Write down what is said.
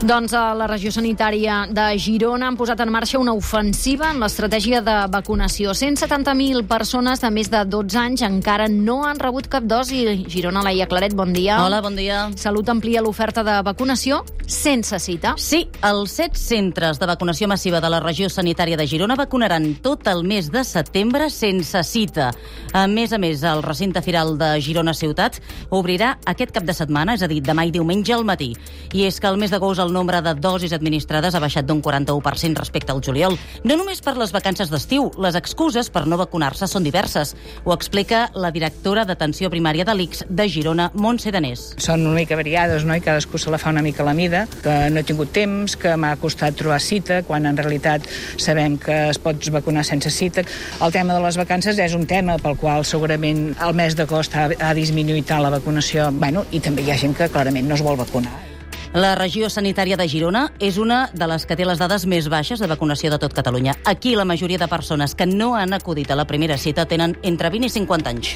Doncs a la regió sanitària de Girona han posat en marxa una ofensiva en l'estratègia de vacunació. 170.000 persones de més de 12 anys encara no han rebut cap dosi. Girona, Laia Claret, bon dia. Hola, bon dia. Salut amplia l'oferta de vacunació sense cita. Sí, els set centres de vacunació massiva de la regió sanitària de Girona vacunaran tot el mes de setembre sense cita. A més a més, el recinte firal de Girona Ciutat obrirà aquest cap de setmana, és a dir, demà i diumenge al matí. I és que el mes d'agost el nombre de dosis administrades ha baixat d'un 41% respecte al juliol. No només per les vacances d'estiu, les excuses per no vacunar-se són diverses. Ho explica la directora d'atenció primària de l'ICS de Girona, Montse Danés. Són una mica variades, no? i cadascú se la fa una mica a la mida, que no he tingut temps, que m'ha costat trobar cita, quan en realitat sabem que es pot vacunar sense cita. El tema de les vacances és un tema pel qual segurament el mes d'agost ha, ha disminuït la vacunació, bueno, i també hi ha gent que clarament no es vol vacunar. La regió sanitària de Girona és una de les que té les dades més baixes de vacunació de tot Catalunya. Aquí la majoria de persones que no han acudit a la primera cita tenen entre 20 i 50 anys.